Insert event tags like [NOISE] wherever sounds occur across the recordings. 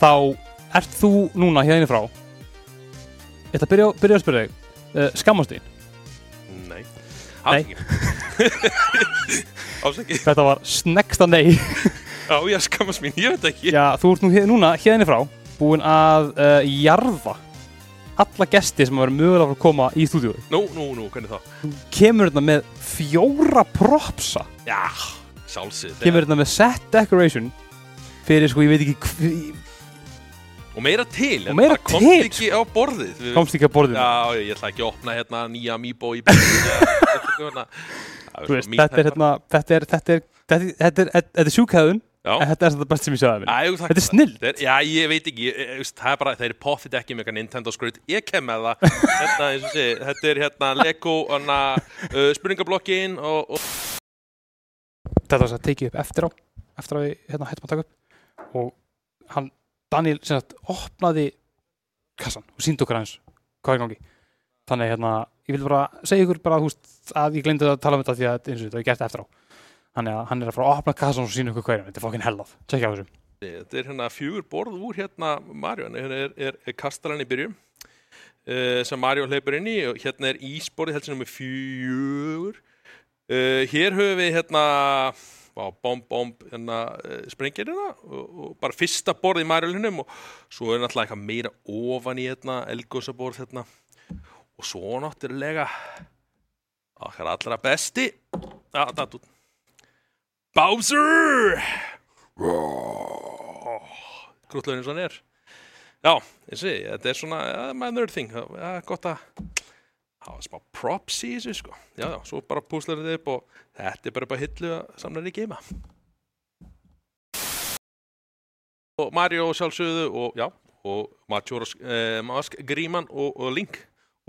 þá ert þú núna hérna frá. Að byrja, byrja að spyrja þig uh, Skammast þín, Nei. Nei. Ásæki [LAUGHS] þetta var snegsta nei. Já, ég skammast mín, ég veit ekki. Já, þú ert nú núna hérna frá búin að uh, jarða alla gesti sem verið mögulega að koma í stúdíu Nú, nú, nú, hvernig þá? Þú kemur hérna með fjóra propsa. Já, sjálfsög kemur hérna með set decoration fyrir sko, ég veit ekki Og meira til Og meira bara komst til, ekki á borðið. Komst ekki að borðinu Já, ég ætla ekki að opna hérna nýja Amiibo í [LAUGHS] veist, þetta er hérna þetta er, þetta er, þetta er, þetta er, þetta er sjúkæðun en þetta er þetta best sem ég sjáði jú, takk Þetta er það. Þetta er- Já, ég veit ekki, ég, ég, veist, það er bara, þeir eru poffið ekki með eitthvað Nintendo skrut, ég kem með það. [LAUGHS] Hérna, eins og sé, þetta er hérna Lego, hana, uh, spurningablokkin og, og Þetta var þess að tekið upp eftir á eftir að við hérna hættum að taka upp. Og hann, Daniel sem sagt, opnaði kassan og síndi okkur hans hvað er gangi. Þannig hérna, ég vil bara segja ykkur bara húst, að ég glemdi að tala um þetta því að eins og þetta er gert eftir á. Þannig að hann er að fara að opna kassan og sína ykkur hvað er þetta er fokkin hellað, tjekkja á þessu. Þetta er hérna fjögur borð úr hérna Mario, hérna er, er, er kastalan í byrjun uh, sem Mario hleypur inn í. Og hérna er ísborðið sem er fjögur. Uh, hér höfum við hérna á, bomb, bomb, hérna uh, sprengirina og, og bara fyrsta borð í Mario-linum og svo er náttúrulega eitthvað meira ofan í hérna, elgósaborð hérna. Og svo náttúrulega okkar allra besti að, að, Bowser! Grútlegurinn svo hann er. Já, ég, þetta er svona ja, my nerd thing, ja, gott að hafa smá props í þessu sko. Já, já, svo bara púslar þetta upp og þetta er bara bara hillu að samla í geima. Og Mario sjálfsögðu og já, og Majora's eh, Mask Gríman og, og Link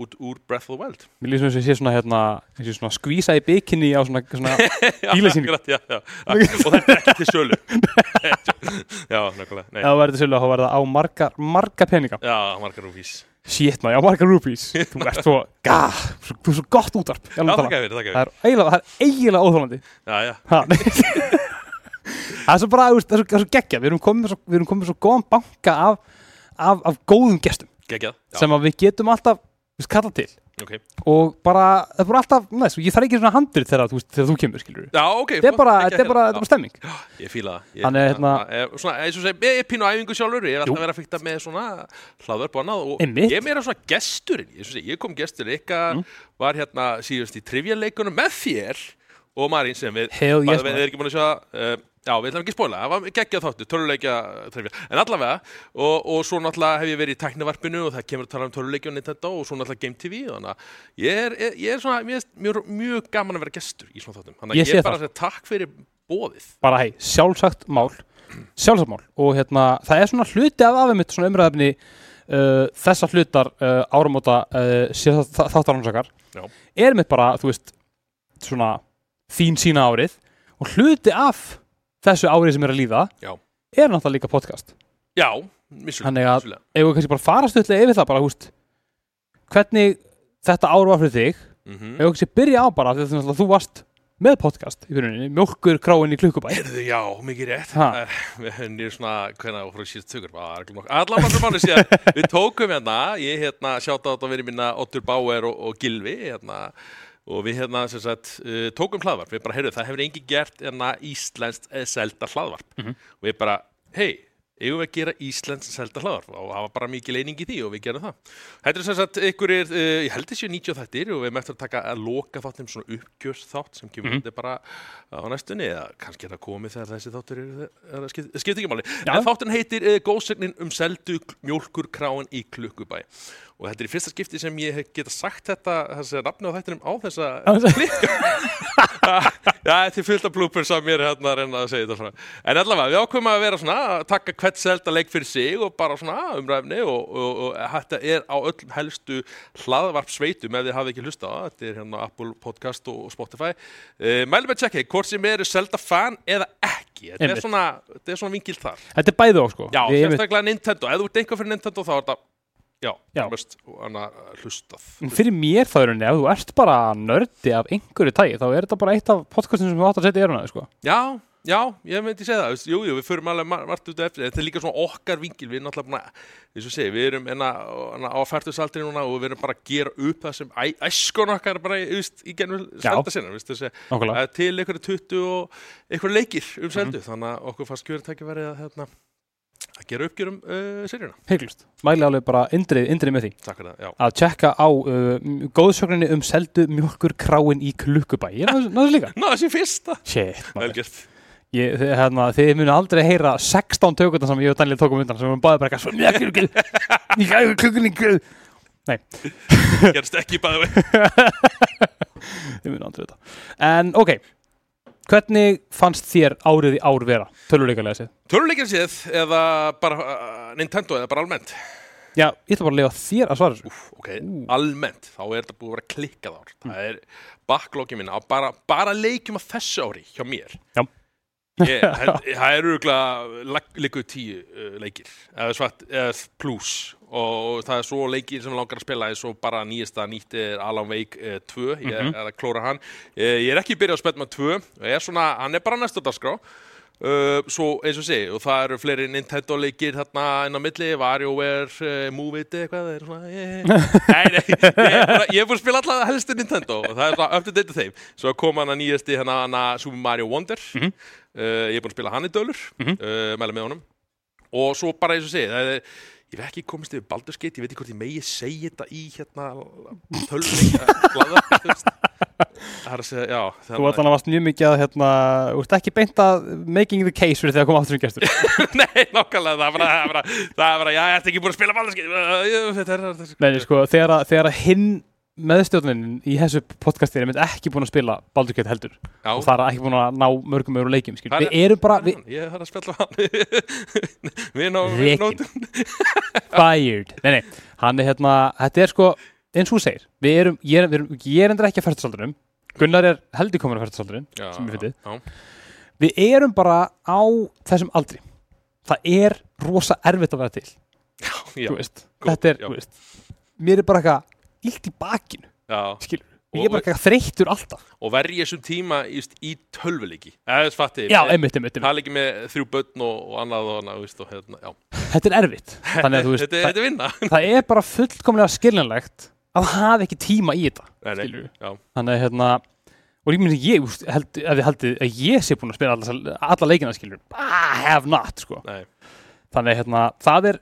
út úr Breath of the Wild. Mér þess að ég sé svona, hérna, sé svona skvísa í bikini á svona, svona [LAUGHS] já, já. og þetta er ekki til sölu. [LAUGHS] Já, nákvæmlega ef það verður til að þá verður það á marga, marga peninga. Já, margar rúfís Shit maður, já marga rupees. [LAUGHS] Þú ert svo, gah, svo, þú svo gott útvarp í Já, gæfir, það Það gæfir er eiginlega, það er eiginlega óþólandi Já, já, Ha. [LAUGHS] Það er svo bara, það er svo, svo geggja Við erum komið með svo, við svo góðan banka af, af, af góðum gestum. Geggjað sem að við getum alltaf þú veist, kallað til ok. Og bara, það bara alltaf, næst, ég þarf ekki svona handrið þegar, þú þegar þú kemur, Já, ok Þetta er bara, þetta er bara, hérna. þetta er bara stemming. Já, Ég fíla það. Ég- hérna- eh, er pínu æfingu sjálfur Ég er alltaf vera að fykta með svona hlaðvörp og annað og ég er meira svona gesturinn Ég, ég kom gestur ykkar Mm. Var hérna síðust í trivjaleikunum með þér Og Marín sem við Við erum ekki búin að sjá uh, Já, við ætlum ekki að spóla, það var geggjað þáttu, töluleikja en allavega og, og svo náttúrulega hef ég verið í tæknivarpinu og það kemur að tala um töluleikja og Nintendo og svo náttúrulega Game TV, þannig að ég er, ég, er svona, er mjög, mjög gaman að vera gestur í svona þáttum, þannig að ég er bara að segja takk fyrir bóðið. bara hei, sjálfsagt mál. [CLEARS THROAT] Sjálfsagt mál. Og hérna, það er svona hluti af afimitt svona umræðefni uh, þessa hlutar uh, áramóta uh, þáttaransakar Já. er mitt bara, þú veist svona þín sína árið. Og hluti af þessu árið sem er að líða Já. er náttúrulega líka podcast Já, missulega. Þannig að- missulega. ef við kannski bara fara stutlega yfir það bara, húst hvernig þetta ár var fyrir þig Mm ef við kannski byrja á bara, því að þú, þú varst með podcast í byrjuninni, mjólkur kráin í klukkubæ Heyrðu, já, mikið rétt. Er- Við höfum nýr svona, hvernig á frá síðast tökur, allan maður mánu síðan. Við tókum hérna, ég hérna sjáta á þetta verið mína Ottur Bauer og, og Gilvi, hérna, og við hérna sem sagt, uh, tókum hlaðvarp. Við bara, heyrðu, það hefur engi gert hérna íslenskt eh, selda hlaðvarp. Mhm. Og við bara, hei, eigum við að gera íslenskt selda hlaðvarp og það var bara mikið leining í því og við gerum það. Þetta er sem sagt, ykkur er, uh, ég held þessi 90 þættir og við eftir að taka að loka þáttum svona uppgjörs þátt sem kemur mm bara á næstunni eða kannski er það komið þegar þessi þáttur er, er, skipt, skipt ekki máli. Já. En þátturinn heitir uh, Góðsögnin um seldu mjólkur kráin í klukkubæ og þetta er í fyrsta skipti sem ég geta sagt þetta þessi nafni á þættinum á þessa klikka. [LAUGHS] Já, þetta er fullt af bloopers af mér hérna að reyna að segja þetta svona En allavega, við ákveðum að vera svona að taka hvert selda leik fyrir sig og bara svona umræfni og, og, og þetta er á öllum helstu hlaðvarp sveitum ef þið hafið ekki hlusta á það. Þetta er hérna Apple Podcast og og Spotify. Uh, Mælum að checka, hvort sem eru selda fan eða ekki. Þetta er svona, svona vingil þar. Þetta er bæði á sko. Já, sérstaklega Nintendo, ef þú ert einhver fyrir Nintendo þá er þetta Já, Já. Mest, annað hlustað fyrir mér þá er henni, ef þú ert bara nördi af einhverju tægi, þá er þetta bara eitt af podcastin sem þú átt að setja í eruna, sko. Já, Já, ég myndi segja það, veist, jú, jú, við förum alveg mar- margt út af eftir, þetta er líka svona okkar vingil, við erum náttúrulega búin að, eins og segi, við erum enna, enna á færtusaldri núna og við erum bara að gera upp það sem æ, æskun okkar bara, þú veist, í genum selda sinna, veist, þessi, Nákvæmlega. að til einhverju 20 og einhverju leikir um Mhm. seldu, þannig fannst kjörið tækifæri að, gera uppgjörum uh, seríuna. Heiklust. Mæli alveg bara indrið, indrið með því. Takk fyrir það, já. Að tjekka á uh, góðsögninni um seldu mjölkur kráin í klukkubæ. Ég náðu náðu þessu líka. [LAUGHS] Ná, þessi fyrsta. Shit, maður. Vel gert. Ég, þið, hérna, munu aldrei heyra 16 tökurnar sem ég og Daniel tókum undan sem við báðum bara eitthvað mjölkur klukkunni klukkunni Gerst ekki vei. [LAUGHS] [LAUGHS] Þið munu aldrei þetta. En ok, hvernig fannst þér árið í ár vera? Töluleikalega séð. Töluleikir séð eða bara uh, Nintendo eða bara almennt? Já, ég ætla bara að lifa þér að svara þessu. Úf, ok, almennt, þá er þetta búið að vera klikkað ár. Það er backlogin minna bara, bara leikjum að þessu ári hjá mér. Já. Ég, [LAUGHS] held- það eru örgulega líkuð tíu uh, leikir, eða svart, eða plus og það er svo leikir sem langar að spila eins og bara nýjasta nýtt er Alan Wake uh, 2, ég Mhm. er að klóra hann. Uh, ég er ekki byrjað að spila með 2, og ég er svona, hann er bara næsta dagskrá. Uh, svo eins og sé, og það eru fleiri Nintendo leikir þarna inn á milli WarioWare, uh, Move It eitthvað það er svona, eh. [LAUGHS] nei, nei ég er, er búin að spila alltaf helstu Nintendo og það er svona date af þeim svo kom hann að nýjasti hana Super Mario Wonder Mhm. uh, ég er búin að spila hann í dölur Mhm. uh, mæla með honum og svo bara eins og sé, það er ég hef ekki komist yfir Baldur's Gate, ég veit ekki hvort ég megi segja þetta í hérna veist það er að segja, já Þú þannig- ætla að varst mjög mikið að, hérna, þú ert ekki beint að making the case fyrir því að koma aftur sem gestur. [LAUGHS] Nei, nokkulega, það er bara, það er er bara, já, ég ert ekki búin að spila Baldur's Gate Þetta þetta er, Nei, sko, að, þegar að hinn meðstjórnin í þessu podcasti er ekki búin að spila Baldur Gate heldur já, og það er ekki búin að ná mörgum öru leikjum. Hvað Við erum bara, við, Ég þarf að spjalla hann [LAUGHS] Við nótum [LAUGHS] fired. Nei, nei, hann er hérna, þetta er sko, eins og þú segir, við erum, ég er, við erum, ég er endur ekki að færstasaldrinum, Gunnar er heldur komin að Já, já, Við erum bara á þessum aldri. Það er rosa erfitt að vera til, já, þú veist. góð, þetta er, já. þú veist, mér er bara eitthvað illt í bakinu, skilur. Og- Ég er bara eitthvað þreyttur alltaf. Og verði þessum tíma í, í tölvuleiki Eða þess fatti. Það er ekki með þrjú börn og, og annað og annað, og hérna. Þetta er erfitt. Þannig að veist, [LAUGHS] Þetta, það, þetta er vinna [LAUGHS] það er bara fullkomlega skiljanlegt að hafa ekki tíma í þetta. Nei, nei, Þannig að hérna, og ég myndi ég, held, ef þið haldið að ég sé búin að spila alla, alla leikina skilur, I have not, sko. Þannig að hérna, það er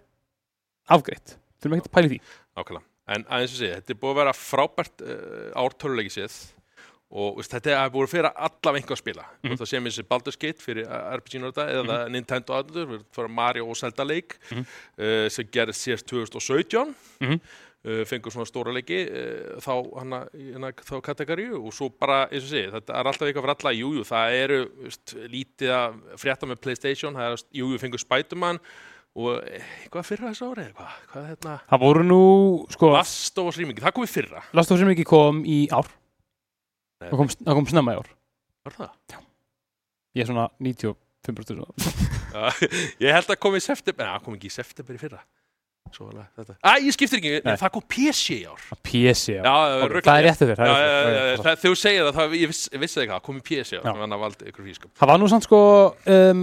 afgreitt. Þurfum ekki að pæla í því. ákveðlega En aðeins að segja, þetta er búið að vera frábært uh, ár töluleiki séð og veist, þetta er búið að fyrir allavega einhver að spila mm. -hmm. það sé mér sér Baldur's Gate fyrir RPG nörda eða Nintendo aðundur, við fyrir Mario og Zelda leik Mhm. uh, sem gerðist síðast 2017 Mhm. uh, fengur svona stóra leiki uh, þá, þá kategóri og svo bara, eins og sé, þetta er alltaf eitthvað fyrir alla jújú, jú, það eru veist, lítið að frétta með Playstation það er, jújú, jú, fengur Spiderman og eitthvað fyrra þessu ári eitthvað, hvað er hérna Það voru nú, sko, Last of Us rýmingi, það komið fyrra Last of Us Remake kom í ár. Nei. Það kom, það kom snemma í ár. Var það? Ég er svona 95% svona. [LAUGHS] Já, ég held að komið í september Nei, það kom ekki í september í fyrra Svo var þetta Æ, ég skiptir ekki, Nei. það kom PC í ár PC, já. Já, Ok, ruglað það er réttið. Já, það já, já, já, þér. það- Þegar þú segir það, það ég viss, vissi ekki það, kom í PC í ár Já. Þannig að hann valdi ykkur fískap Það var nú samt sko, um,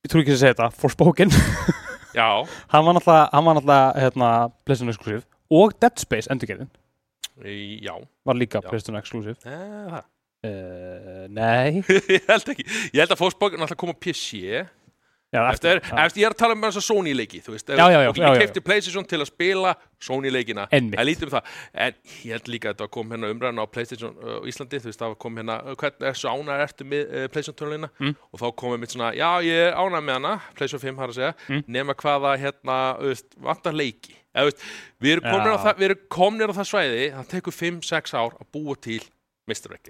ég trú ekki að segja þetta, Forspoken. [LAUGHS] Já, hann var náttúrulega, hann var náttúrulega hérna, PlayStation Exclusive og Dead Space endurgerðin í- já var líka Já. PlayStation Exclusive. Eh, það. Uh, nei. [LAUGHS] Ég held ekki Ég held að fósbókun alltaf kom á PC Já, Eftir, já. eftir ég er að tala um þess að Sony leiki Þú veist, Já, ég kefti Playstation til að spila Sony leikina. En lítum það, en ég held líka að þetta kom hérna umræðan á Playstation uh, Íslandi, þú veist, það kom hérna, uh, hvernig er svo ánæður ertu með uh, Playstation tölunina Mm. og þá komið mitt svona, já, ég er ánæður með hana, Playstation 5 har að segja, Mm. nema hvaða hérna, veist, vantar leiki. Eða, veist, við erum komnir á það, við komnir á það svæði, það tekur 5-6 ár að búa til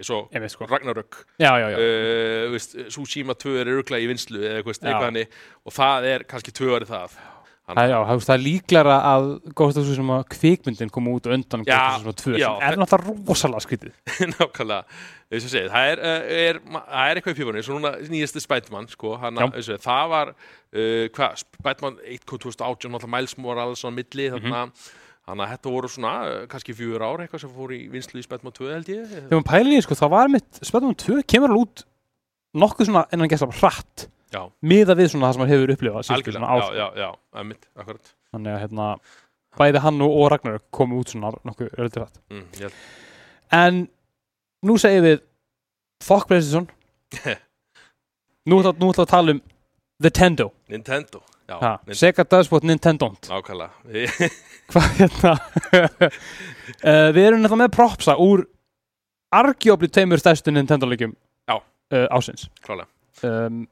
svo Ég veist sko. Ragnarök, Já, já, já. uh, Tsushima 2 er örglega í vinslu eða eitthvað, hannig og það er kannski 2 árið það. Það, já, það, það er líklara að Ghost of Tsushima kvikmyndin kom út á undan Já, Ghost of Tsushima 2 já, sem er náttúrulega rosalega skrítið. [LAUGHS] Nákvæmlega, eins og segið, það er, uh, er, er eitthvað í pífunni, svo núna nýjasti Spiderman, sko, hann að, eins og segið, það var, uh, Spiderman 1.2018, náttúrulega Miles Morales á milli, Mhm. þarna, þannig að þetta voru svona, uh, kannski fjúur ár, eitthvað sem fór í vinslu í Spiderman 2, held ég. Þegar maður pælir í sko, það var mitt Spider-Man 2 kemur alveg út nokkuð svona innan gæsla hratt Já. miða við svona það sem hann hefur upplifað algjörlega, svona ár, já, já, já, emitt, akkurat. Þannig að hérna bæði hann og, Ragnar komu út svona nokkuð öldur hratt. Mm, en nú segjum við Fuck PlayStation [LAUGHS] nú nú ætla að tala um Nintendo, Nintendo ha, Sega does what Nintendo don't. Nákvæmlega. [LAUGHS] Hvað hérna? Uh, [LAUGHS] við erum náttúrulega með propsa úr argjófli tveimur stærstu Nintendo leikjum Já. uh, ásins klálega. Um,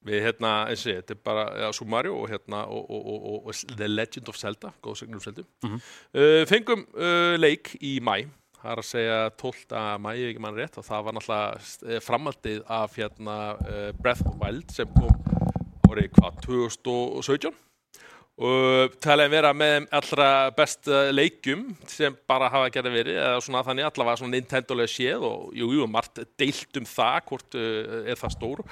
Við hérna, ég, þetta er bara ja, Super Mario og hérna og, og, og, The Legend of Zelda, góðsögnur um Zelda Mhm. uh, Fengum uh, leik í mæ það er að segja 12. mæ, ef ekki mann rétt og það var náttúrulega eh, framhaldið af hérna uh, Breath of Wild sem kom árið hvað, 2017 og talaði vera með allra besta leikjum sem bara hafa gerði verið eða svona þannig allavega svona Nintendo-lega séð og jú, jú, margt deilt um það hvort uh, er það stór.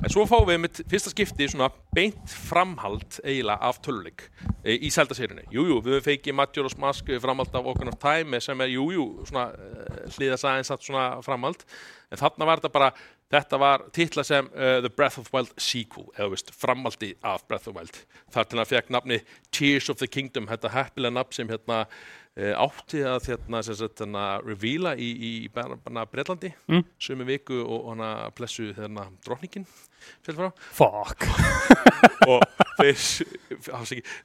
En svo fáum við með fyrsta skipti svona beint framhald eiginlega af töluleik e, í Zelda-sérinu jú, jú, við feikið Majora's Mask framhald af Ocarina of Time sem er, jú, jú, svona uh, hliðas aðeins að svona framhald. En þarna var þetta bara Þetta var titla sem uh, The Breath of Wild sequel, eða veist, framaldi af Breath of Wild. Þar til hann fekk nafni Tears of the Kingdom, þetta heppilega nafn sem hérna uh, átti að hérna, sem sagt, hérna, revíla í, í Breitlandi, Mm. sömu viku og hana blessu hérna drotningin fuck. [LAUGHS] Og þeir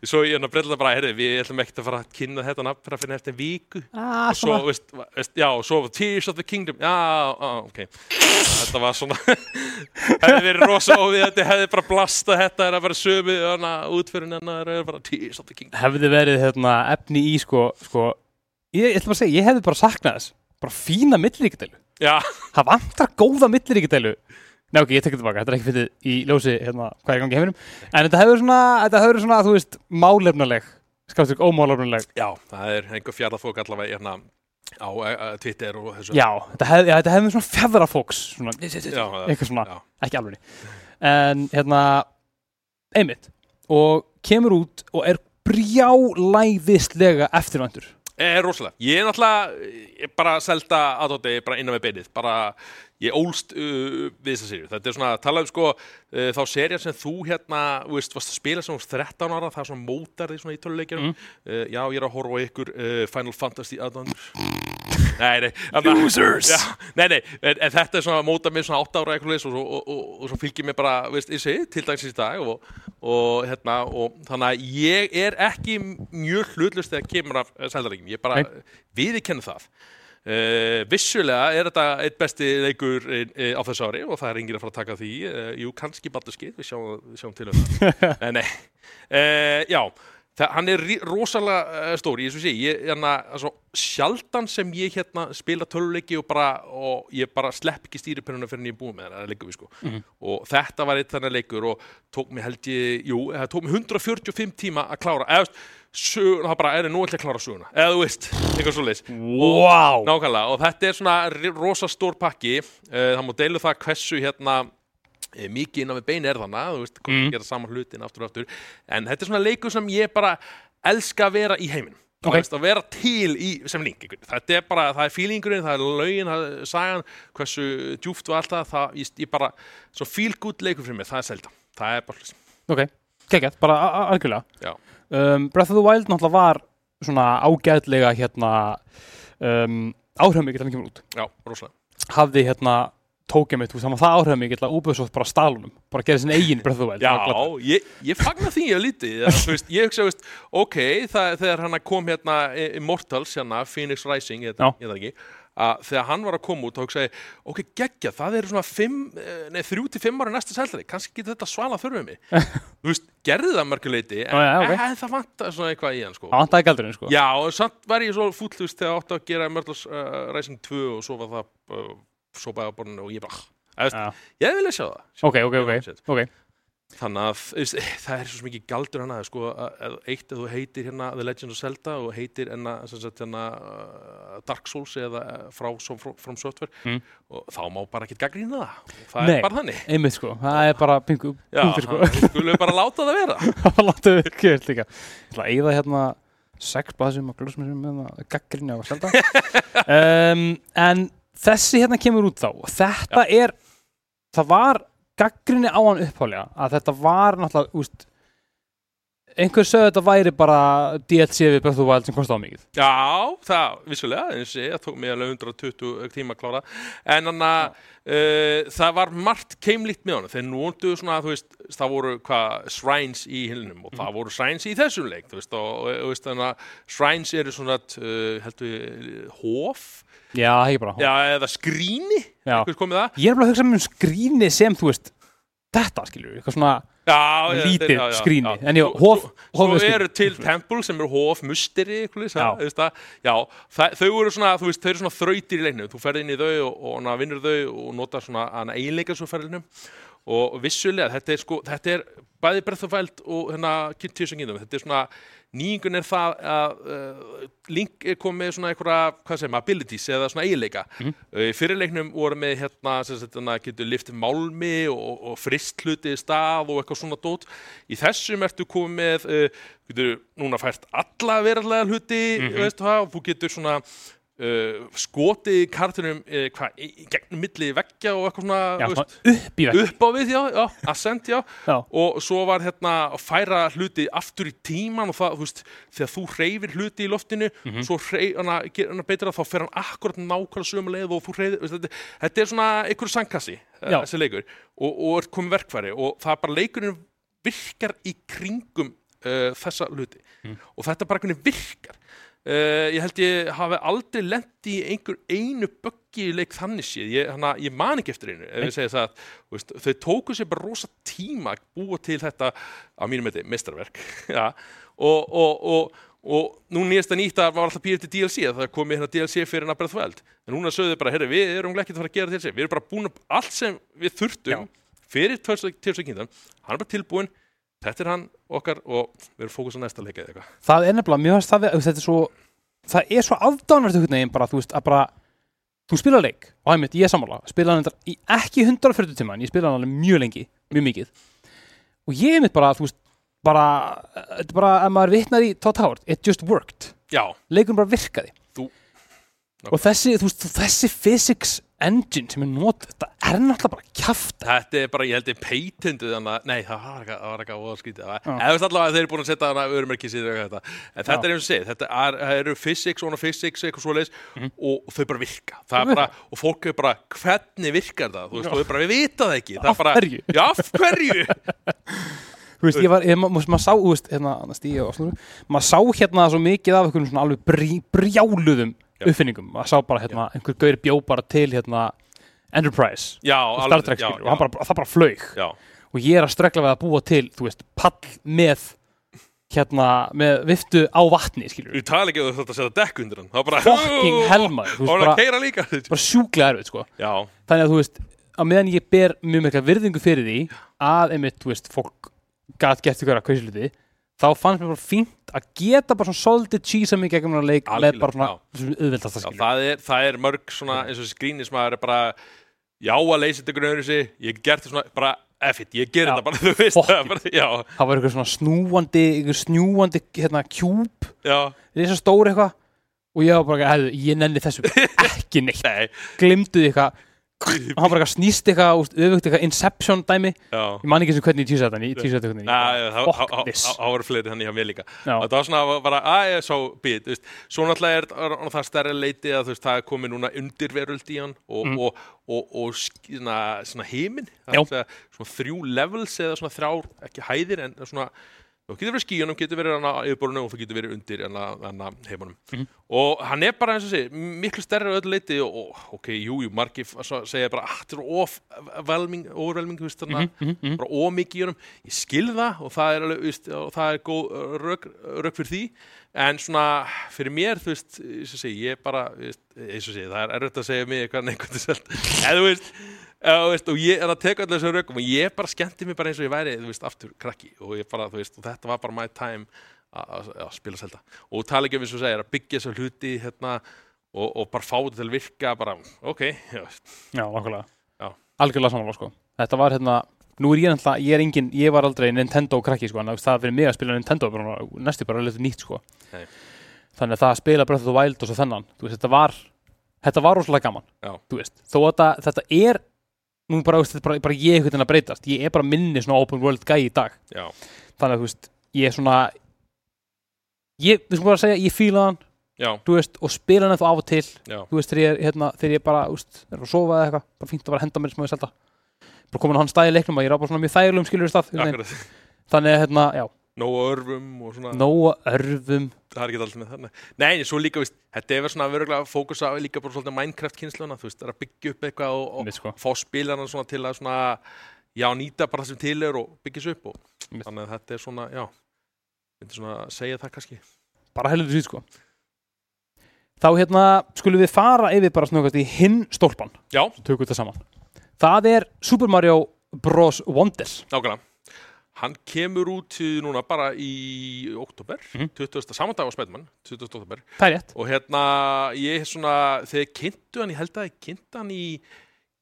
svo ég hérna Breitlandi bara, herri, við ætlum ekkert að fara að kynna þetta nafn fyrir að eftir viku. Ah, og svo, veist, veist, já, og svo Tears of the Kingdom, já, já, ok. Þetta var svona [LAUGHS] hefði verið rosa óvið, þetta hefði bara blasta þetta er að vera hana, útfyrin hennar er bara Tears of the Kingdom. Hefði verið hérna, efni í sko, sko ég, ég bara að segja, ég hefði bara saknað þess. Bara fína milliríkdælu já, það vantar góða milliríkdælu Nei ok, ég tek þetta tilbaka, þetta er ekki fyrir í ljósi hérna, hvað er í gangi í heiminum. En þetta hefur svona, þetta hefur svona, þú veist málefnuleg, skafst ykkur ómálefnuleg já, það er einhver fjarlafók allavega hérna á uh, Twitter og þessu. Já, þetta já, þetta hefði svona fjæðra fóks svona, eitthvað svona, já. ekki alveg en hérna einmitt, og kemur út og er brjálæðislega eftirvæntur. Er rosalega. Ég er náttúrulega ég bara selda aðdóti bara innan með beinið. Bara, ég ólst uh, við þessa sériu. Þetta er svona, tala um sko, uh, þá serja sem þú hérna, þú veist, varst að spila sem þú varst 13 ára, það er svona mótar því svona í töluleikjum. Mm. Uh, já, ég er að horfa á ykkur uh, Final Fantasy aðdóndur. [LAUGHS] nei, nei. Losers! Já, nei, nei, en, en þetta er svona móta mér svona 8 ára eitthvað og, og, og, og, svo fylgir mér bara, veist, ég segi, til dagsins í dag og, og hérna, og þannig að ég er ekki mjög hlutlust þegar kemur af sældaríkjum, ég bara Nei. viðurkenni það. Uh, vissulega er þetta eitt besti leikur uh, á þessu ári og það er enginn að fara að taka því. Uh, jú, kannski Baldurskið, við við sjáum til um það. [LAUGHS] Nei, já, það, hann er rosalega stóri, ég svo sé ég, hérna, altså, sjaldan sem ég hérna spila töluleiki og bara og ég bara slepp ekki stýripennuna fyrir en ég er búið með það leikum við sko. Mhm. og þetta var eitt þannig leikur og tók mig held ég, jú, það tók mig 145 tíma að klára, eða söguna, það bara er nú að klára söguna, eða þú veist eitthvað svo leis Wow Nákvæmlega, og þetta er svona ri- rosa stór pakki uh, það má deilu það hversu hérna e, mikið innan við bein er þannig þú veist, Mm. mm. gera saman hlutin aftur og aftur en þetta er svona leikur sem ég bara elska að vera í heiminum Ok. okay. að vera til í, sem link einhvern. þetta er bara, það er feelingurinn, það er lögin það er sagan, hversu djúft og allt það, það ég, ég bara, svo feel good leikur fyrir mig, það er selda, það er bara hlutis. Geggjart, bara algjörlega. Um, Breath of the Wild náttúrulega var svona ágæðlega hérna um, áhrifmikið þannig kemur út. Já, rosalega. Hafði hérna tókið mitt, þú veist, það var það áhrifmikið að Ubisoft bara stálunum, bara gera sinni eigin Breath of the Wild Já, Það ég, ég fagna því ég lítið að, þú veist, ég hugsa, ok það, þegar hann kom hérna Immortals, hérna, Phoenix Rising ég, Já. ég það ekki, að þegar hann var að koma út þá hugsaði, ok, geggja, það eru svona fimm, eh, ára næsta sælari, kannski getur þetta svala þurfið mig. [LAUGHS] Þú veist, gerði það mörguleiti en Já, já, ok. eh, það vantar svona eitthvað í hann, sko. Vantaði galdurinn sko. Já, og samt var ég svo fúll, þú veist, þegar áttu að gera Immortals uh, Rising 2 og svo var það uh, svo bæða borðinu og ég bara, ah, ég vilja sjá það. Ok, ok, ok, ok Þannig að [LAUGHS] það er svo mikið galdur sko, að, að eitt að þú heitir hérna The Legend of Zelda og heitir enna, sagt, hérna, uh, Dark Souls eða uh, frá From, Software Mm. og þá má bara ekkert gaggrýna það. Og það Nei. er bara þannig. einmitt sko, það er bara pingu Já, punktur sko. hann- skulum bara láta það vera. [LAUGHS] Það láttu við ekki veist líka. Ég ætla að eigða hérna sex blaðsum og glúsmissum með gaggrinni á að selda [LAUGHS] um, en þessi hérna kemur út þá. Og þetta er það var gaggrinni á hann upphálega að þetta var náttúrulega, veist einhver sögðu þetta væri bara DLC við Breath of the Wild sem kostaði á mikið. Já, það, vissulega, og ég, það tók mig alveg 120 tíma að klára. En þannig að uh, það var margt keimlíkt með honum, þeir nóndu svona, þú veist, það voru hvað shrines í hilnum og það voru shrines í þessum leik, þú veist, og, og, og veist, þannig að shrines eru svona, uh, heldur við, hof, Já, það er ekki bara já, eða skrýni, Ég er bara að hugsa um skrýni sem, þú veist þetta, skilur við, eitthvað svona Já, lítið já, já, skrýni en já, hof, Svo eru til tempul sem eru hof, musteri, eitthvað, Já. já. Veist það, já það, þau eru svona, þú veist, þau eru svona þrautir í leiknum, þú ferð inn í þau og, og vinnur þau og notar svona hana, eiginleika svo ferðinum og vissulega, þetta er sko, þetta er bæði Wild og hérna Tears of the Kingdom, þetta er svona nýjungun er það að uh, Link er komið með svona einhverja, hvað segir maður, abilities eða svona eiginleika mm Mhm. fyrirleiknum voru með hérna, sem sagt, hérna getur liftið málmi og, og frist hluti í stað og eitthvað svona dót í þessum ertu komið uh, getur núna fært alla verðlega hluti Mhm. veistu það, og þú getur svona uh, skotið í kartunum uh, í, í gegnum milli veggja og eitthvað svona, Já, veist, upp upp á við, já, já, ascent, já. Og svo var hérna að færa hluti aftur í tíman og það, þú veist, þegar þú hreyfir hluti í loftinu, Mhm. svo hrey, hana, hana betur það, þá fer hann akkurat nákvæmlega sömu leið og þú hreyfir, veist, þetta, þetta er svona einhverju sangkassi, uh, Já. þessi leikur. Og, og er komið verkfæri og það er bara leikurinn virkar í kringum uh, þessa hluti. Mm. og þetta bara virkar uh, ég held ég hafi aldrei lent í einhver einu böggi í leik þannig séð, ég, hana, ég man ekki eftir einu ef ég segja það, veist, þau tóku sér bara rosa tíma að búa til þetta á mínum þetta mestarverk [LAUGHS] ja, og, og, og og nú nýjasta nýtt að var alltaf býrið til DLC að það komi hérna DLC fyrir the Wild. En núna sögðu þau bara, herri, við erum ekki að fara að gera DLC við erum bara búin að allt sem við þurftum fyrir Tears of Kingdom. Hann er bara tilbúin, þetta er hann okkar og við erum fókus á næsta leika eða eitthvað. Það er nefnilega, mjög hans það þetta er svo það er svo afdánvært einhvern veginn bara, þú veist, að bara þú spila leik, og einmitt, ég er sammála spila hann ekki 140 tíma en ég spila hann alveg mjög lengi, mjög mikið. Og ég einmitt bara, þú veist bara, þetta er bara, að maður vitnar í Todd Howard, it just worked. Leikurinn bara virkaði. Þú- og þessi, þú veist, þessi physics engine sem er not þetta er náttúrulega bara kjaft þetta er bara, ég held ég patentuð þannig að, nei, það var eitthvað, það var eitthvað óða skrítið, Já. eða þú allavega að þeir eru búin að setja hana örumerki sér eitthvað þetta, en þetta Já. er eins og segið, þetta er, eru physics, svona physics, eitthvað svoleiðis Mhm. og þau bara virka, er bara, og fólk er bara, hvernig virkar það, þú veist, og þau bara, við vita það ekki, það Af er bara, hverju? já, af hverju, [LAUGHS] þú veist, ég var, ég, ma- maður sá, þú veist, hérna, stíði og svona, maður sá hérna svo mikið af einhvern svona alveg brjáluðum Já. Uppfinningum, maður sá bara hérna, einhver gaur bjó bara til hérna Enterprise. Já, og Star Trek já, og bara, það bara flög já, og ég er að stregla við að búa til, þú veist, pall með hérna, með viftu á vatni, við tala ekki um þetta að setja dekk undir hann, bara, fucking þú hann bara, að keira líka, bara sjúklega erfið, sko. Já, þannig að þú veist, á meðan ég ber mjög mikla virðingu fyrir því að einmitt, þú veist, fólk gat gett ykkur að kveisluti þá fannst mér bara fínt að geta bara svona svolítið cheesa mig gegnum að leik með bara svona, auðveldast að skilja það, er, það er mörg svona eins og þessi skrýnis maður er bara já að leysa þetta grunur þessi ég hef gert þetta svona bara effit, ég ger þetta bara [LAUGHS] þú veist. Það bara, já, það var eitthvað svona snúandi eitthvað snjúandi hérna þess að stóri eitthvað. Og ég var bara, hefðu, ég nenni þessu [LAUGHS] ekki neitt, nei. Glimtuði eitthvað og hann bara snýst eitthvað öfugt eitthvað Inception dæmi. Já, ég man ekki og hvernig ég tísa þetta ég tísa þetta hvernig það það- það voru fleiri hann hjá mér líka. Þetta var svona bara, að ég sá bit svo náttúrulega er er- er það stærri leiti að veist, það er komið núna undirveröld í hann og, Mm. og, og, og svona, svona heiminn Já. svona þrjú levels eða svona þrjár, ekki hæðir en svona þú getur verið skíunum, getur verið hana yfirborðinu og þú getur verið undir hana heimunum Mhm. og hann er bara eins og sé miklu stærri á öllu leiti og, ok, jú, jú, margir segja bara, ah, þetta er of velming, overvelming, veist, þannig Mhm, bara ómikið í honum, ég skil það og það er alveg, veist, og það er góð uh, rök, rök fyrir því, en svona fyrir mér, þú veist, eins og segi ég bara, veist, eins og segi, það er erfitt að segja mig eitthvað neikvæmt eða þú veist veist, og ég er að teka allir þessu rökum og ég bara skemmti mig bara eins og ég væri, veist, aftur krakki og bara, veist, og þetta var bara my time að- spila selta og tala ekki um eins og segir að byggja þessu hluti hérna og, og bara fá þetta til að virka bara, ok, já, Já. Já. Algjörlega samanlega, sko. Þetta var hérna, nú er ég náttúrulega, ég er engin, ég var aldrei Nintendo krakki, sko, en það fyrir mig að spila Nintendo, bara, næstu bara alveg nýtt, sko. Nei. Þannig að það að spila Breath of the Wild og svo þennan, þú veist, þetta var, þetta var rosalega gaman, Já. þú veist. Þó að þetta er nú bara, veist, bara, bara ég veginn að breytast. Ég er bara minni svona open world gæi í dag. Já, þannig að þú veist, ég er svona ég, við skulum bara að segja, ég fíla hann já, þú veist, og spila hann eftir af og til. Já, þú veist, þegar ég, hérna, þegar ég bara, þú veist, er að sofa eða eitthvað, bara fínt að að henda mér ég selda bara komin á hann stæði leiknum og ég er á bara svona mjög þægilegum skilur stað, veginn. akkurat. Þannig að, hérna, já, Nóa örfum og svona. Nóa örfum Það er ekki alltaf með þarna. Nei, svo líka, veist, þetta er verið svona verulega fókus á líka bara svolítið Minecraft kynsluna Þú veist, það er að byggja upp eitthvað og, og sko. fá spilarna svona til að svona Já, nýta bara það sem til er og byggja svo upp og Mitt. Þannig að þetta er svona, já Myndi svona að segja það kannski. Bara heldur því, sko. Þá, hérna, skulum við fara yfir bara snöggast í hinn stólpan. Já, tökum við þetta saman. Það er Super Mario Bros. Wonder nákvæmlega Hann kemur út í núna bara í oktober, Mhm. 20. saman dag á Spædman, 20. oktober það er rétt, og hérna, ég er svona þegar kynntu hann, ég held að ég kynntu hann í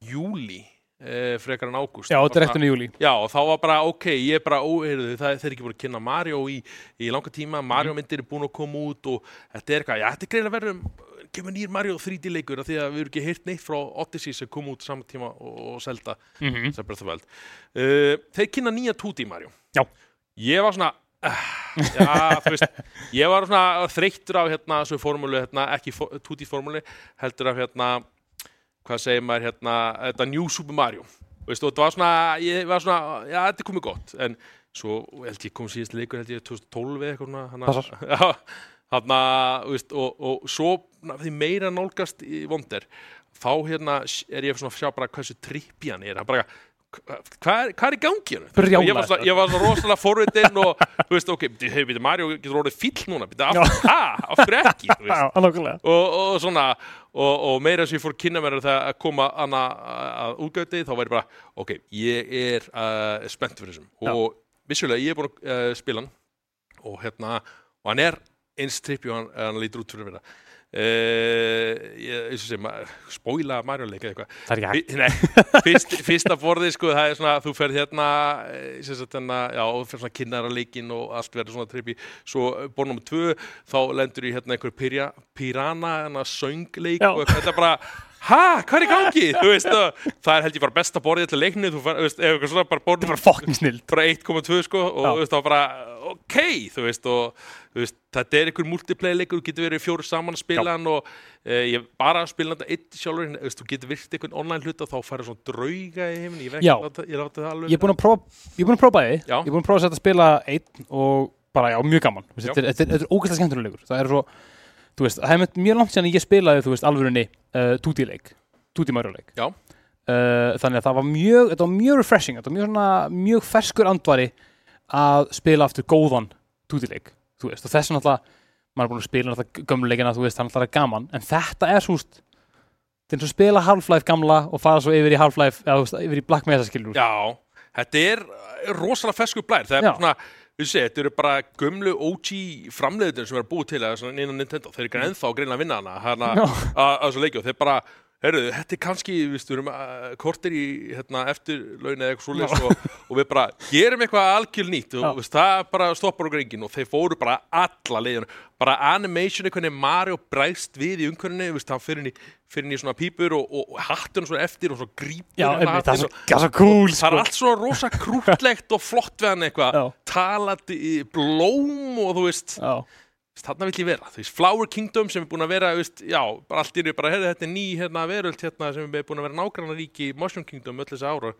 júli eh, frekar en ágúst já, þetta er réttunni júli Já, og þá var bara, ok, ég er bara óheyrðu, það eru ekki búin að kynna Mario í, í langa tíma, Mario myndir er búin að koma út og þetta er eitthvað, já, þetta er greina verður kemur nýr Mario 3D leikur af því að við erum ekki heyrt neitt frá Odyssey sem kom út saman tíma og, selda mm -hmm. sem the Wild. Uh, þeir kynna nýja 2D Mario. Já. Ég var svona, uh, já, veist, ég var svona þreyttur af hérna þessu formúlu, hérna, ekki fo- 2D formúli, heldur af hérna, hvað segir maður hérna, þetta New Super Mario. Veist, og þetta var svona, ég var svona, já, þetta komið gott, en svo held ég kom síðast leikur, held ég 2012 eða eitthvað svona, hana, Passar. [LAUGHS] þú veist, og, og svo na, því meira nálgast í vonder, þá hérna er ég svona að sjá bara hversu trippi hann er, hann bara, hva- hvað er, hvað er í gangi hérna? Brjálæðislega. Ég var svona, ég var svona rosalega forvitin og, þú veist, ok, hefur við Mario getur orðið fíll núna, af, hverju? Ekki, [LAUGHS] og, og svona og, og meira sem ég fór að kynna mér það að koma hana að útgæti þá væri bara, ok, ég er uh, spennt fyrir þessum. Já. og vissulega ég er búin að uh, spila hann. Og hérna, og hann er eins trippi og hann, hann lítur út fyrir uh, ég, eins og sem spóila Mario leika eitthvað. Það er ekki hægt. Fyrst, [LAUGHS] fyrsta borðið sko, það er svona, þú ferð hérna, eh, sagt, hérna já, þú ferð svona kynnar að leikin og allt verður svona trippi, svo borð nummer tvö þá lendur í hérna einhver pyrja, pirana, hérna söngleik Já. og þetta er bara, ha, hvað er í gangi? [LAUGHS] Þú veist, og, það er held ég bara besta borðið til leikninu, þú veist, ef eitthvað svona bara borð þetta er bara fokkin snill. bara 1,2 sko og þú veist þá bara ok, þú veist og þú veist, þetta er einhver multiplayer leikur þú getur verið fjóri saman að spila hann og e, ég bara að spila þetta eitt sjálfur þú veist, þú getur virt einhvern online hluta þá færi svona drauga í heiminn ég, Já. láta, ég láta það alveg ég er búin að prófa ég er búin að prófa Já. ég er búin að prófa að Þú veist, er, er, er það er svo, er mjög langt síðan ég spilaði, þú veist, alvörunni uh, 2D leik 2D Mario leik Já. Uh, þannig að það var mjög, þetta var mjög refreshing þetta var mjög svona, mjög ferskur andvari að spila aftur góðan 2D leik, þú veist, og þess vegna alltaf maður er búin að spila alltaf gömleikina, þú veist, það er gaman. En þetta er súst þetta er að spila Half-Life gamla og fara svo yfir í Half-Life, eða þú veist, yfir í Black Mesa skilur já, þetta er rosalega fesku blær. Það er svona þetta eru bara gömlu OG framleiðin sem er búið til að innan Nintendo, þeir eru ekki ennþá að greina að vinna hana hana að að þessu leiki og þeir bara, heyrðu, þetta er kannski við erum uh, kortir í hérna, eftir laun eða eitthvað svoleiðis og, og við bara gerum eitthvað algjör nýtt og veist, það bara stoppar okkur enginn og þeir fóru bara alla leiðinu, bara animation hvernig Mario bræst við í veist, hann fyrir í, fyrir inn í svona pípur og, og, og hattun svona eftir og svo grípur Já, einmitt, það er svo, það svo cool Það er sko. allt svona rosa krútlegt og flott við hann eitthvað, talandi blóm og þú veist, Já, þarna vill ég vera, þú veist, Flower Kingdom sem er búin að vera, þú veist, já, bara allt í einu bara, heyrðu, þetta er ný hérna veröld hérna sem er búin að vera nágrannar ríki í Mushroom Kingdom öll þessi ára,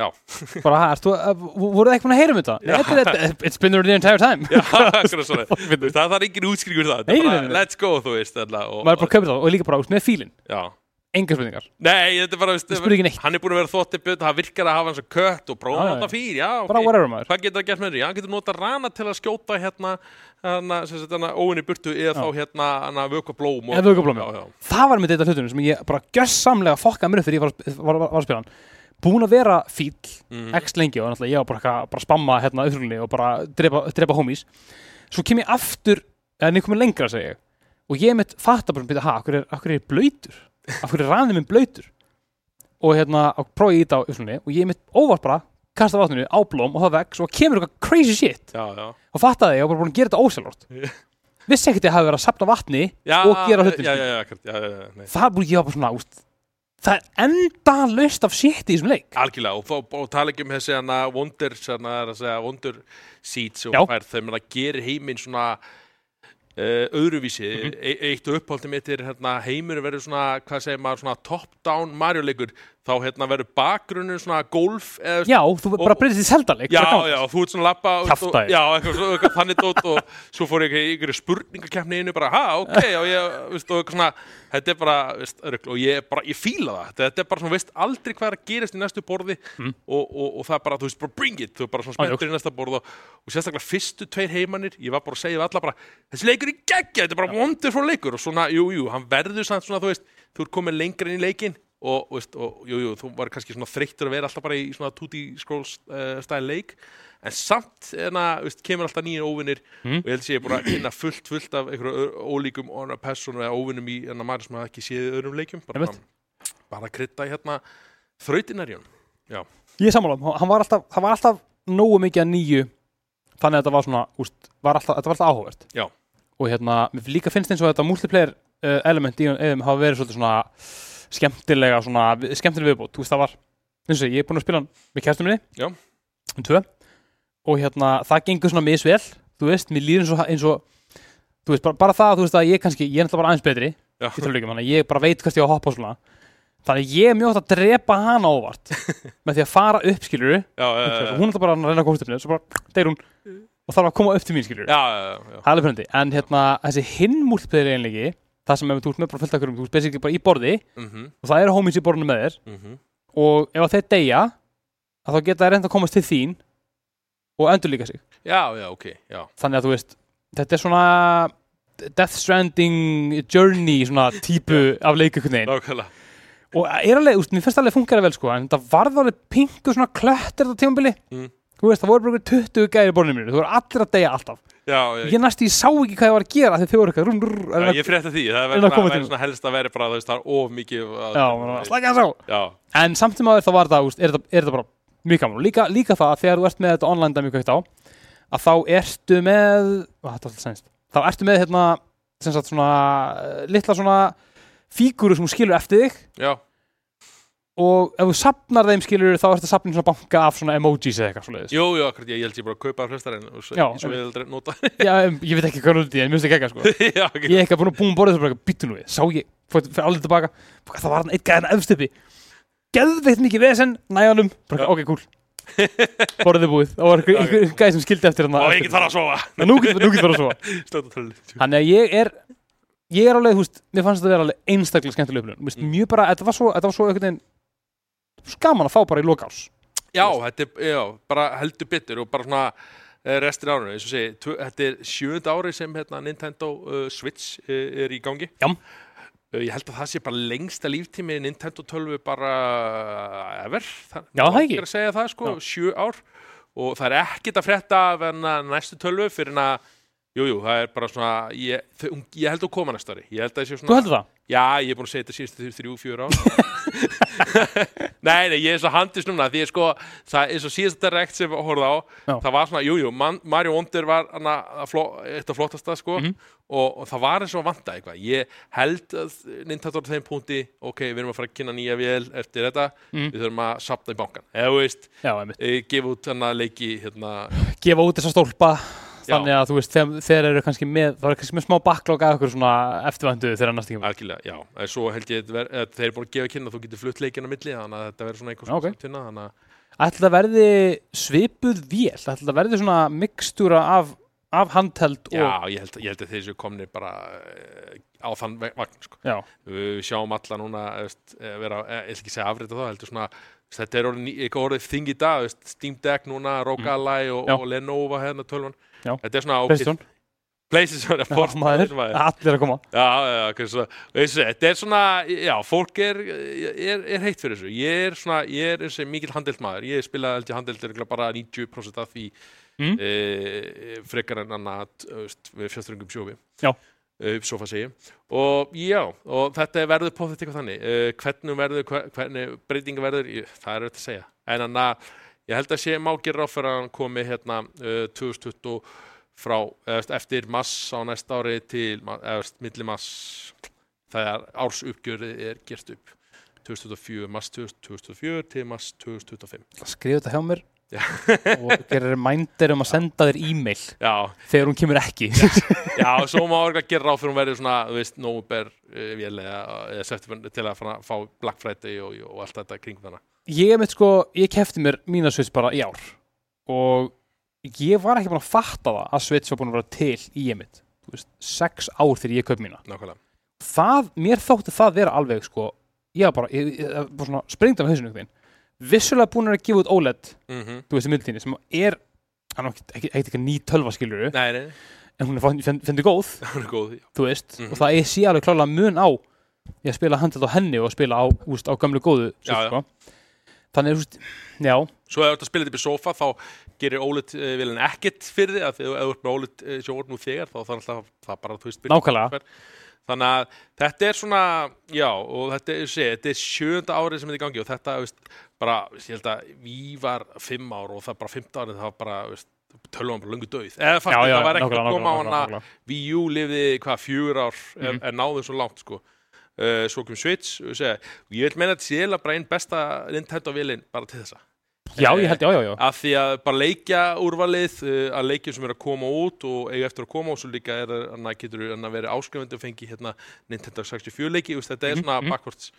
já, [LAUGHS] bara hæ, ertu, uh, voruð þið ekki búin að heyra um þetta? Nei, It's been there the entire time. Já, svona, [LAUGHS] Þú veist, það er engin útskrigur það, Nei, bara, let's go, þú veist, Maður er bara köpa það og líka bara úst, með fílinn. Já, Engar spurningar nei, þetta er bara, veist, hann er búin að vera þóttibjönd, það virkar að hafa hans að kött og já, þetta já. fyrir, já, ok, Hvað getur það gert með því? Hann getur nota rana til að skjóta hérna, óinni burtu eða Já. þá hérna, vökva blóm. Eða vökvablóm, já. já. já. Það var með þetta hlutunum sem ég bara gjörsamlega fokkaði mér upp þegar ég var, að- var, var, að spila hann Búin að vera fíl Mhm. X lengi og ég var bara, að spamma hérna upphrunni og bara drepa, drepa homies Svo kem ég aftur en ég komið lengra og ég mitt fatta bara akkur er, blöytur akkur er rannið minn blöytur og hérna, og prófið í þetta á upphrunni og ég mitt óvart bara kasta vatninu á blóm og það vex og kemur eitthvað crazy shit. Já, já. og fattaði ég, var bara búin að gera þetta ósjálfort [LAUGHS] vissi ekkert ég hafi verið að sapna vatni Já, og gera hlutin það búið ég var bara svona úst, það er enda löst af shit í þessum leik. Algjörlega, og, og, og tala ekki um þessi Wonder, er að Seeds og Já. fær þegar maður gerir heiminn svona öðruvísi Mhm. e eitt og uppáldum mitt er hérna, heimurinn verður svona, hvað segir maður, svona top-down Mario leikur, þá hérna verður bakgrunnur svona golf eða, já, þú bara Og- breytist í seldaleik Já, já, þú ert svona lappa. Já, þannig dót og svo fór ég í ykkur spurningakeppni innu bara, ha, ok, og ég, veist, og svona, þetta er bara, örugl, og ég bara, ég fíla það, þetta, er bara svona, veist aldrei hvað er að gerast í næstu borði Mm. og, og, og það er bara, þú veist, bara bring it, þú er bara svona spenntur í næsta borð og, og sérstaklega fyrstu tveir heimannir, ég var bara að segja við alla bara, þessi leikur er geggja, þetta er bara wonderful leikur. Og svona, jú, jú, hann verður svona, þú veist, þú ert komin lengra inn í leikin og, veist, og jú, jú, þú var kannski þreyttur að vera alltaf bara í svona 2D scrolls uh, stæl leik. En samt enna, veist, kemur alltaf nýja óvinnir Mm. og ég held að ég er að kynna fullt, fullt af ólíkum persónu eða óvinnum í enna maður sem hafa ekki séð öðrum leikjum. Bara, bara að krydda í hérna þrautinarjón ég er sammála, hann var alltaf, það var alltaf nógu mikið að nýju þannig að þetta var svona, úst, var alltaf, þetta var alltaf áhugavert. Já. og hérna, mér líka finnst eins og þetta multiplayer uh, element í eðum hafa verið svolítið svona skemmtilega svona, vi- skemmtileg viðbót, þú veist það var eins og ég er búin að spila hann með kærstum minni. Já. um tvö. Og hérna, það gengur svona misvel þú veist, mér líður eins og, eins og þú veist, bara, bara það, þú veist að ég kannski ég er náttúrulega bara aðeins betri Já, í töluleikjum, þannig að ég bara veit hvert ég á að hoppa og svona. Þannig að ég er mjög átt að drepa hana óvart [LAUGHS] með því að fara upp já, já, hún er bara að reyna að koma upp svo bara deyr hún. Og þarf að koma upp til mín já. það er alveg fröndi en hérna þessi hinn múltiplegir einleiki það sem ef þú ert með bara fullt af hverjum þú ert basically bara í borði Mhm, og það eru homies í borðinu með þér mhm. og ef að þeir deyja að þá geta þeir reynda að komast til þín og endur líka sig. Já, já, ok, já. Þannig að þú veist þetta er svona Death Stranding Journey svona [LAUGHS] típu af veginn. Nákvæmlega. Og er alveg, úst, mér finnst alveg funkar vel sko en þetta varð alveg pingu svona klöttir þetta tímabili. Mm. Þú veist, það voru bara einhver 20 gæri borðinu mér þú voru allir að deyja alltaf. Já, já, ég næst ég sá ekki hvað ég var að gera þegar þau voru eitthvað ég frétta því, það að verður svona, helst að vera bara, þú veist, það er of mikið að, að slækja það sá en samt sem aður þá var það, er, þetta, bara mjög gaman. Líka, líka það að þegar þú ert með þetta online dæmi kveikt á að þá ertu með þá ertu með hérna sem sagt svona litla svona fíguru sem þú skilur eftir þig. Já, og ef þú sapnar þeim skilur þá ertu að sapna svona banka af svona emojis eða eitthvað svoleiðis. Jú, jú, akkurat, ég, held ég bara að kaupa hlustarinn og svo, ég aldrei nota. [LAUGHS] Já, ég veit ekki hvað núti en mér finnst ekki ekki sko. [LAUGHS] Já, ok, ég er ekki búin að búin borðið svo bara býttu nú við sá ég, fyrir alveg tilbaka. Það var hann eitt gæðan efstupi geðveikt mikið vesen, næjanum ok, cool. Borðið er búið, það var einhver, gæð sem skildi eftir hann og ég get fara að sofa. [LAUGHS] Að ég er er alveg, þú veist, mér fannst þetta vera alveg einstaklega skemmtileg upplifun, Mér finnst Mm. mjög bara, þetta var svo þetta var svo einhvern veginn svo gaman að fá bara í lokáls Já, þetta er, já, bara heldur bitur og bara svona eh, restir árinu, eins og segi, þetta er sjöund ári sem hérna, Nintendo uh, Switch uh, er í gangi. Já. Ég held að það sé bara lengsta líftími Nintendo 12 bara ever. Það, Já, það ekki. er að segja það, sko, sjö ár og það er ekkert að frétta af enna næstu 12 fyrir en að Jú, jú, það er bara svona, ég, ég held að koma næsta ári. Ég held að það sé svona... þú heldur það? Já, ég er búin að segja þetta síðustu þrjú, fjör ár [LAUGHS] Nei, nei, ég er svo handist núna því ég sko, það er svo síðasta direkt sem við horfði á, Já. það var svona, jújú jú, Mario Wonder var hana, fló, eitt af flottasta sko Mhm. og, og það var eins og vanta eitthvað ég held að Nintendo á þeim punkti ok, við erum að fara að kynna nýja vél eftir þetta, Mhm. við þurfum að sapna í bankan eða þú veist, Já, einmitt. e, gefa út hana leiki hérna, gefa út þessa stólpa. Þannig að þú veist, þeir eru kannski með það er kannski með smá backlog að okkur svona eftirvændu þegar næst ekki algjörlega, já en svo held ég að ver, að þeir eru búin að gefa að kynna að þú getur flutt leikina milli, þannig að þetta verður svona einhvers okay. tvinna, þannig að ætla það verði svipuð vél ætla það verði svona mixtúra af, af handheld og Já, ég held, ég held að þeir séu komni bara eh, á þann vagn sko. Já. Við sjáum alla núna eh, eh, vera, ég ætla ekki að segja afrita þá heldur svona, þetta er orðið, eitthvað orðið þing í dag, veist, Steam Deck núna, Rogue Ally og, Mm. Og Lenovo hérna tölvan. Þetta er svona Playstation Playstation, allir að koma Já, já, svo, veist, þetta er svona, já, fólk er, er, er heitt fyrir þessu. Ég er svona, ég er eins og mikill handelt maður. Ég spilaði handelt bara 90% af því Mm. e, frekar en annað við fjöströngum sjófi. Já. E, sofa segi. Og já, og þetta verður þetta eitthvað þannig. E, hvernig verður, hver, hvernig breytinga verður, ég, það er auðvitað að segja. En þannig að ég held að sé má gera ráð fyrir að hann komi hérna uh, 2020 frá, eða, veist, eftir mass á næsta ári til, ma- eða, veist, milli mass þegar ársuppgjörið er gert upp 2024, mars 2024 til mars 2025 skrifa þetta hjá mér. Og gerir reminder um að senda þér e-mail Já, þegar hún kemur ekki já, svo má orðið gera ráð fyrir hún verið svona, þú veist, uh, vél eða, september til að fá Black Friday og, og allt þetta kring þannig ég mitt sko, ég kefti mér mína Switch bara í ár og ég var ekki búin að fatta það að Switch var búin að vera til í ég mitt þú veist, sex ár þegar ég kaup mína Nákvæmlega það, mér þótti það vera alveg sko, ég var bara, ég, ég, bara af hausinu einhvern veginn vissulega búin að gefa út OLED, mm -hmm. þú veist, í myndinni sem er, er ekki, ekki ný tölva nei, en hún er fyndið góð, það er góð þú veist Mhm. og það er sé alveg klálega mun á ég spila handelt á henni og spila á, úst, á gamlu góðu Já, já. sko. þannig, úst, já, Svo ef þú ert að spila þetta í sofa þá gerir OLED uh, viljan ekkert fyrir þig af því að ef þú ert með OLED uh, sjór nú þegar þá þannig að það bara, þú veist, nákvæmlega Þannig að þetta er svona, já, og þetta er, sé, þetta er sjönda árið sem þetta er gangi og þetta, veist, bara, ég held að við var fimm ár og það bara fimmta árið það var bara, tölvan bara löngu döið. Eða já, það var ekki að koma á hana. Wii U lifði hvað, fjögur ár en, Mhm. en náðu svo langt, sko. Uh, svo kom Switch og ég vil meina að þetta sé bara einn besta Nintendo-vilin bara til þessa. Já, ég held, já, já, já. Af því að bara leikja úrvalið uh, að leikjum sem er að koma út og eiga eftir að koma og svo líka er að getur að vera áskrifandi og fengi hérna Nintendo 64 leiki, þetta er Mhm, svona mhm. backwards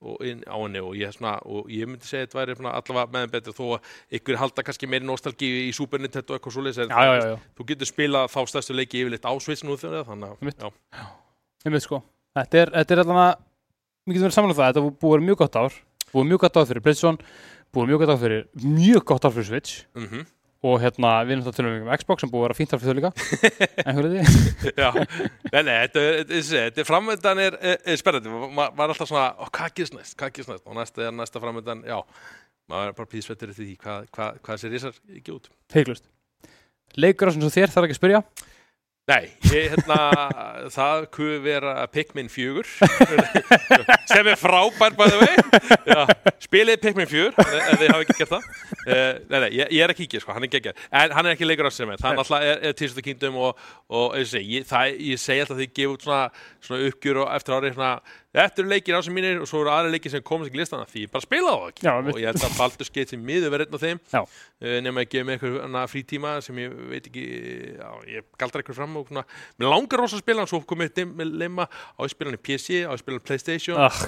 og inn á henni og ég, svona, og ég myndi segja að þetta væri allavega meðan betur þó að ykkur halda kannski meiri nostalgi í Super Nintendo og eitthvað já. þú getur spilað þá stærstu leiki yfirleitt á þegar þannig að já, Ég veit sko, þetta er, þetta er allan að við getum verið saman um þetta búið að mjög gott ár búið mjög gott ár fyrir Blizzon búið mjög gott ár fyrir mjög gott ár fyrir Switch mm og hérna, við erum það tölum um Xbox sem búið að vera fínt ár fyrir þau líka einhverju því Já, nei, nei, þetta, þetta, þetta, þetta framöndan er, er, er spennandi, maður var alltaf svona, hvað gerist næst, hvað gerist næst, og næsta er næsta framöndan, já, maður er bara písvettur því hvað, hvað, hvað þessi risar ekki út. heiklust leikur á sem svo þér þarf ekki að spyrja Nei, ég, hérna, [LAUGHS] það kuð vera Pikmin 4, [LAUGHS] sem er frábær bæði vei, já, spilið Pikmin 4, ef ef þið hafa ekki gert það. Uh, nei, nei, ég, ég er að kíkja, sko, hann er geggjað, en hann er ekki leikur á sem er, er alltaf er, er the Kingdom og, og ég segi, ég, það, ég segi alltaf að þið gefa út svona, svona uppgjur og eftir árið, svona, þetta eru leikir á sem mínir og svo eru aðri leikir sem komast ekki í listana því ég bara spila þá ekki. Já, og ég held að Baldur's Gate sem miður verið einn af þeim. Uh, nema að gefa mig eitthvað frítíma sem ég veit ekki já, ég galdra eitthvað fram og svona mér langar rosa að spila hann svo komið eitt lemma á að spila hann í PC, á að spila hann í Playstation. Ah,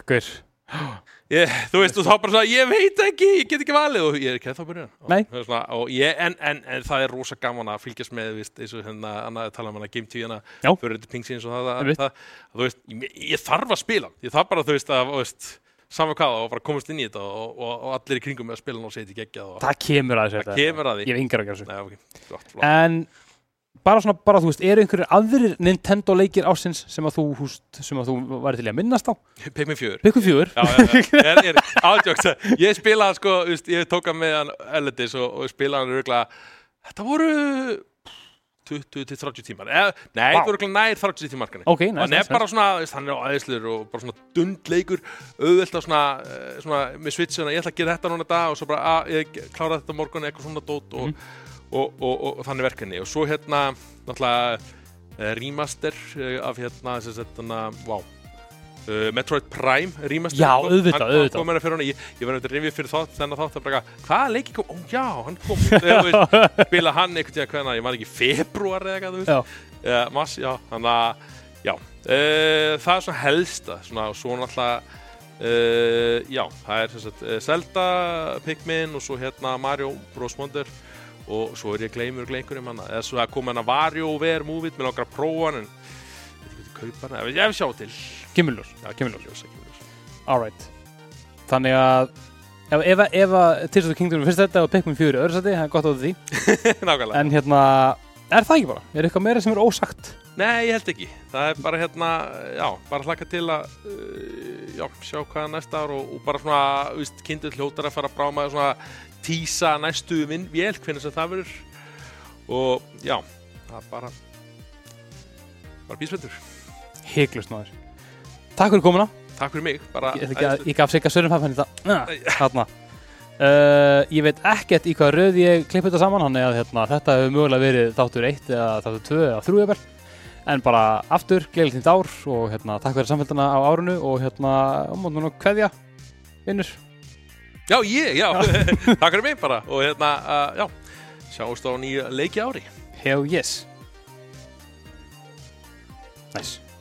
ég, þú veist og þá bara svona, ég veit ekki, ég get ekki valið og ég er ekki að þá byrja Nei. svona, og ég, en, en, en það er rosa gaman að fylgjast með, víst, eins og hérna annað að tala um hana Game 10 hana, fyrir þetta pingsins og það, Einmitt. það, þú veist, ég, ég þarf að spila ég þarf bara, þú veist, að, þú veist saman hvað, og bara komast inn í þetta og, og, og allir í kringum með að spila og setja geggjað og það kemur að þessu það kemur að því. Ég hef yngar að gera þessu. Nei, ok, flott, flott. en bara svona, bara þú veist, eru einhverjir aðrir Nintendo leikir ásins sem að þú húst, sem að þú væri til að minnast á? Pikmin 4 Pikmin 4 Já, já, já, er, er, ádjóks Ég spilaði sko, veist, ég tók hann með hann Elendis og, og spilaði hann röglega Þetta voru 20-30 tímar. Eða, Nei, Vá. þetta voru röglega nær 30 tímarkani ok, næst, Hann er bara svona, veist, hann er aðeinslur og bara svona dundleikur auðvelt að svona, eh, svona með switchuna, ég ætla að gera þetta núna dag og svo bara, að ég klára þetta á morgun eitthvað svona dót og, og, og, og, og þannig verkefni. Og svo hérna náttúrulega uh, remaster uh, af hérna þess að þetta, vá. Uh, Metroid Prime remaster Já, auðvitað, hann, auðvitað. hann hérna hana, ég, ég verði að rifja fyrir þátt þennan þátt að bara, hvað leiki kom, ó já, hann kom veist, [LAUGHS] spila hann einhvern tíðan hvernig, ég man ekki februar eða eitthvað, uh, mass, já, þannig að já, uh, það er svona helsta svona, og svo náttúrulega uh, já, það er uh, Zelda, Pikmin og svo hérna Mario Bros. Wonder og svo er ég gleymur og gleymur um hana eða svo að koma hana WarioWare movie mér langar að prófa hann en ég veit ekki hvað kaupa hana, ég vil sjá til Kemurljós, já, Kemurljós. ljós, ekki ljós. alright þannig að ef, ef, ef að Tears of the Kingdom fyrst þetta og Pikmin 4 er öðru sæti, það er gott á því [LAUGHS] nákvæmlega, en hérna, er það ekki bara? Er eitthvað meira sem er ósagt? nei, ég held ekki það er bara hérna, já, bara hlaka til að uh, já, sjá hvað er næsta ár og, og bara svona, veist, kindur hljótar að fara að bráma svona tísa næstu vinn vél, hvernig sem það verður. Og já, það er bara bara bísvendur Hygglust maður. Takk fyrir komuna, takk fyrir mig, bara ég, ég, ég gaf sig að sörum það fann þetta þarna. Uh, ég veit ekkert í hvað röð ég klippi þetta saman hann að hérna, þetta hefur mögulega verið þáttur 1 eða þáttur 2 eða 3 eða en bara aftur, gleðilegt nýtt ár og hérna, takk fyrir samfélgdana á árinu og hérna, um að kveðja vinnur Já, ég, já, [LAUGHS] takk fyrir mig bara og hérna, uh, já, sjáumst á nýja leiki ári. Hell yes. Nice